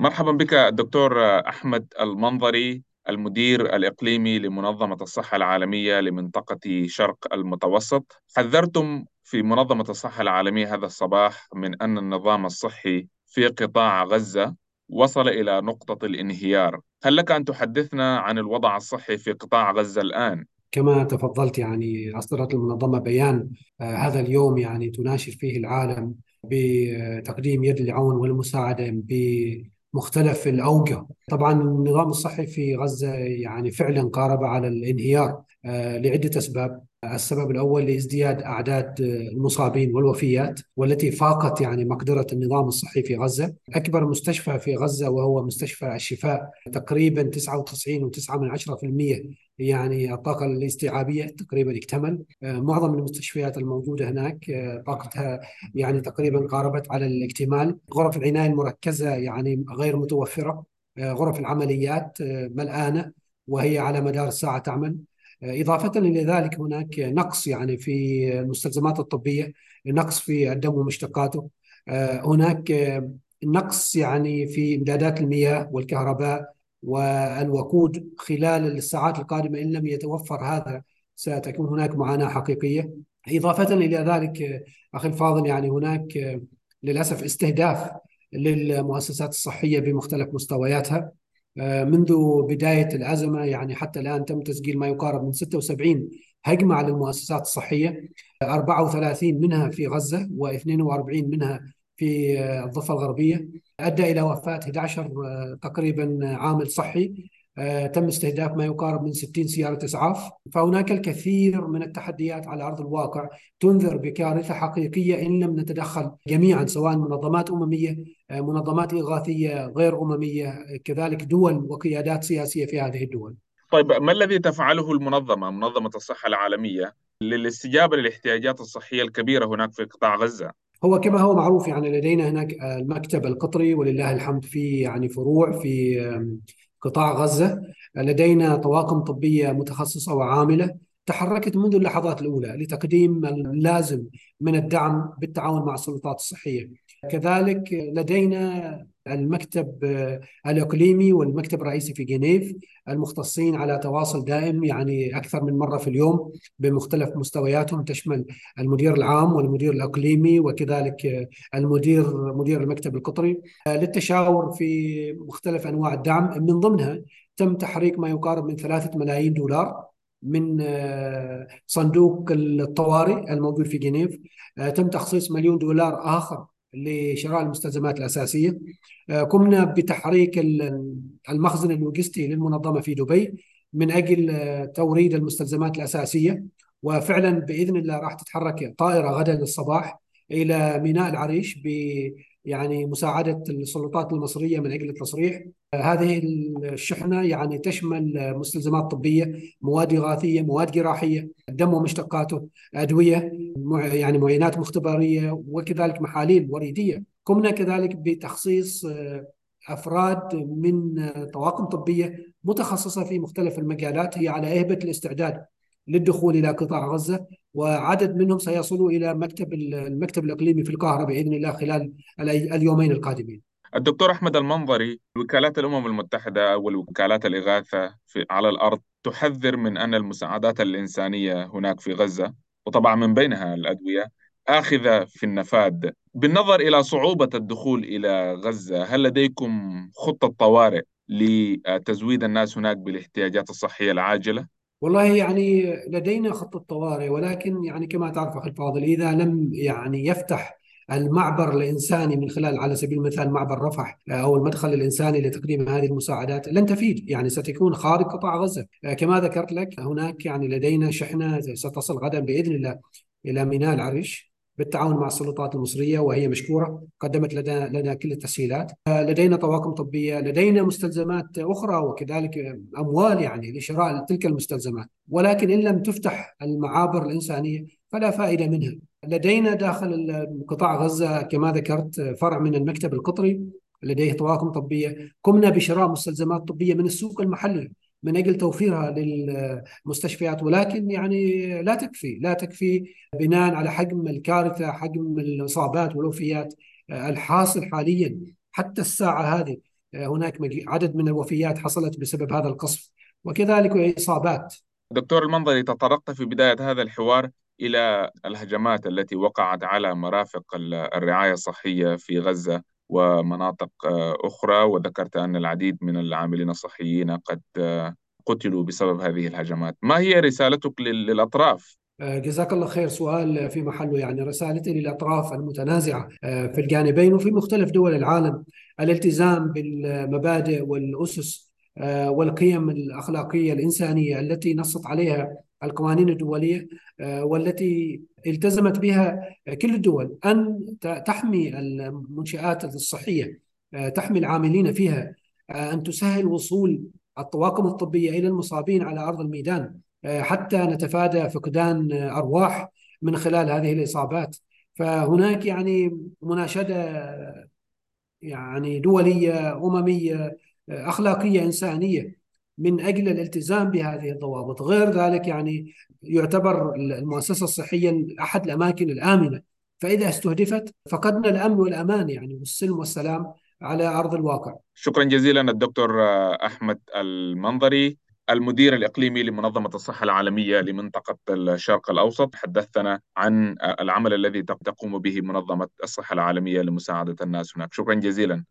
مرحبا بك الدكتور أحمد المنظري المدير الإقليمي لمنظمة الصحة العالمية لمنطقة شرق المتوسط حذرتم في منظمة الصحة العالمية هذا الصباح من أن النظام الصحي في قطاع غزة وصل إلى نقطة الانهيار هل لك أن تحدثنا عن الوضع الصحي في قطاع غزة الآن؟ كما تفضلت يعني أصدرت المنظمة بيان آه هذا اليوم يعني تناشد فيه العالم بتقديم يد العون والمساعدة بمختلف الأوجه طبعا النظام الصحي في غزة يعني فعلا قارب على الانهيار. لعدة أسباب. السبب الأول لازدياد أعداد المصابين والوفيات والتي فاقت يعني مقدرة النظام الصحي في غزة. أكبر مستشفى في غزة وهو مستشفى الشفاء. تقريبا 99.9% يعني الطاقة الاستيعابية تقريبا اكتمل معظم المستشفيات الموجودة هناك طاقتها يعني تقريبا قاربت على الاكتمال. غرف العناية المركزة يعني غير متوفرة. غرف العمليات ملآنة وهي على مدار الساعة تعمل. إضافة إلى ذلك هناك نقص يعني في المستلزمات الطبية نقص في الدم ومشتقاته. هناك نقص يعني في إمدادات المياه والكهرباء والوقود خلال الساعات القادمة. إن لم يتوفر هذا ستكون هناك معاناة حقيقية. إضافة إلى ذلك أخي الفاضل يعني هناك للأسف استهداف للمؤسسات الصحية بمختلف مستوياتها. منذ بداية الأزمة يعني حتى الآن تم تسجيل ما يقارب من 76 هجمة على المؤسسات الصحية 34 منها في غزة و42 منها في الضفة الغربية. أدى إلى وفاة 11 تقريبا عامل صحي. تم استهداف ما يقارب من 60 سيارة إسعاف فهناك الكثير من التحديات على أرض الواقع تنذر بكارثة حقيقية إن لم نتدخل جميعا سواء منظمات أممية منظمات إغاثية غير أممية كذلك دول وقيادات سياسية في هذه الدول. طيب ما الذي تفعله المنظمة منظمة الصحة العالمية للاستجابة للاحتياجات الصحية الكبيرة هناك في قطاع غزة؟ هو كما هو معروف يعني لدينا هناك المكتب القطري ولله الحمد في يعني فروع في قطاع غزة لدينا طواقم طبية متخصصة وعاملة تحركت منذ اللحظات الأولى لتقديم اللازم من الدعم بالتعاون مع السلطات الصحية. كذلك لدينا المكتب الإقليمي والمكتب الرئيسي في جنيف المختصين على تواصل دائم يعني أكثر من مرة في اليوم بمختلف مستوياتهم تشمل المدير العام والمدير الإقليمي وكذلك المدير مدير المكتب القطري للتشاور في مختلف أنواع الدعم. من ضمنها تم تحريك ما يقارب من ثلاثة ملايين دولار من صندوق الطوارئ الموجود في جنيف. تم تخصيص مليون دولار آخر لشراء المستلزمات الأساسية. قمنا بتحريك المخزن اللوجستي للمنظمة في دبي من أجل توريد المستلزمات الأساسية. وفعلا بإذن الله راح تتحرك طائرة غدا الصباح إلى ميناء العريش يعني مساعدة السلطات المصرية من أجل التصريح. هذه الشحنة يعني تشمل مستلزمات طبية مواد إغاثية مواد جراحية دم ومشتقاته أدوية يعني معينات مختبرية وكذلك محاليل وريدية. قمنا كذلك بتخصيص أفراد من طواقم طبية متخصصة في مختلف المجالات. هي على إهبة الاستعداد. للدخول إلى قطاع غزة وعدد منهم سيصلوا إلى مكتب المكتب الإقليمي في القاهرة بإذن الله خلال اليومين القادمين. الدكتور أحمد المنظري وكالات الأمم المتحدة والوكالات الإغاثة في على الأرض تحذر من أن المساعدات الإنسانية هناك في غزة وطبعا من بينها الأدوية آخذة في النفاد بالنظر إلى صعوبة الدخول إلى غزة هل لديكم خطة طوارئ لتزويد الناس هناك بالاحتياجات الصحية العاجلة؟ والله يعني لدينا خطة طوارئ ولكن يعني كما تعرف أخي الفاضل إذا لم يعني يفتح المعبر الإنساني من خلال على سبيل المثال معبر رفح أو المدخل الإنساني لتقديم هذه المساعدات لن تفيد. يعني ستكون خارج قطاع غزة. كما ذكرت لك هناك يعني لدينا شحنة ستصل غدا بإذن الله إلى ميناء العريش. بالتعاون مع السلطات المصرية وهي مشكورة قدمت لنا, لنا كل التسهيلات. لدينا طواقم طبية لدينا مستلزمات أخرى وكذلك أموال يعني لشراء تلك المستلزمات. ولكن إن لم تفتح المعابر الإنسانية فلا فائدة منها. لدينا داخل قطاع غزة كما ذكرت فرع من المكتب القطري لديه طواقم طبية. قمنا بشراء مستلزمات طبية من السوق المحلي. من أجل توفيرها للمستشفيات ولكن يعني لا تكفي لا تكفي بناء على حجم الكارثة حجم الإصابات والوفيات الحاصل حاليا. حتى الساعة هذه هناك عدد من الوفيات حصلت بسبب هذا القصف وكذلك إصابات دكتور المنظري تطرقت في بداية هذا الحوار إلى الهجمات التي وقعت على مرافق الرعاية الصحية في غزة. ومناطق أخرى. وذكرت أن العديد من العاملين الصحيين قد قتلوا بسبب هذه الهجمات. ما هي رسالتك للأطراف؟ آه، جزاك الله خير. سؤال في محله يعني رسالتي للأطراف المتنازعة آه، في الجانبين وفي مختلف دول العالم. الالتزام بالمبادئ والأسس آه، والقيم الأخلاقية الإنسانية التي نصت عليها القوانين الدولية والتي التزمت بها كل الدول أن تحمي المنشآت الصحية تحمي العاملين فيها أن تسهل وصول الطواقم الطبية إلى المصابين على أرض الميدان آه، حتى نتفادى فقدان أرواح من خلال هذه الإصابات. فهناك يعني مناشدة يعني دولية أممية آه، أخلاقية إنسانية. من أجل الالتزام بهذه الضوابط. غير ذلك يعني يعتبر المؤسسة الصحية أحد الأماكن الآمنة. فإذا استهدفت فقدنا الأمن والأمان يعني والسلم والسلام على أرض الواقع. شكرا جزيلا الدكتور أحمد المنظري المدير الإقليمي لمنظمة الصحة العالمية لمنطقة الشرق الأوسط. حدثنا عن العمل الذي تقوم به منظمة الصحة العالمية لمساعدة الناس هناك. شكرا جزيلا.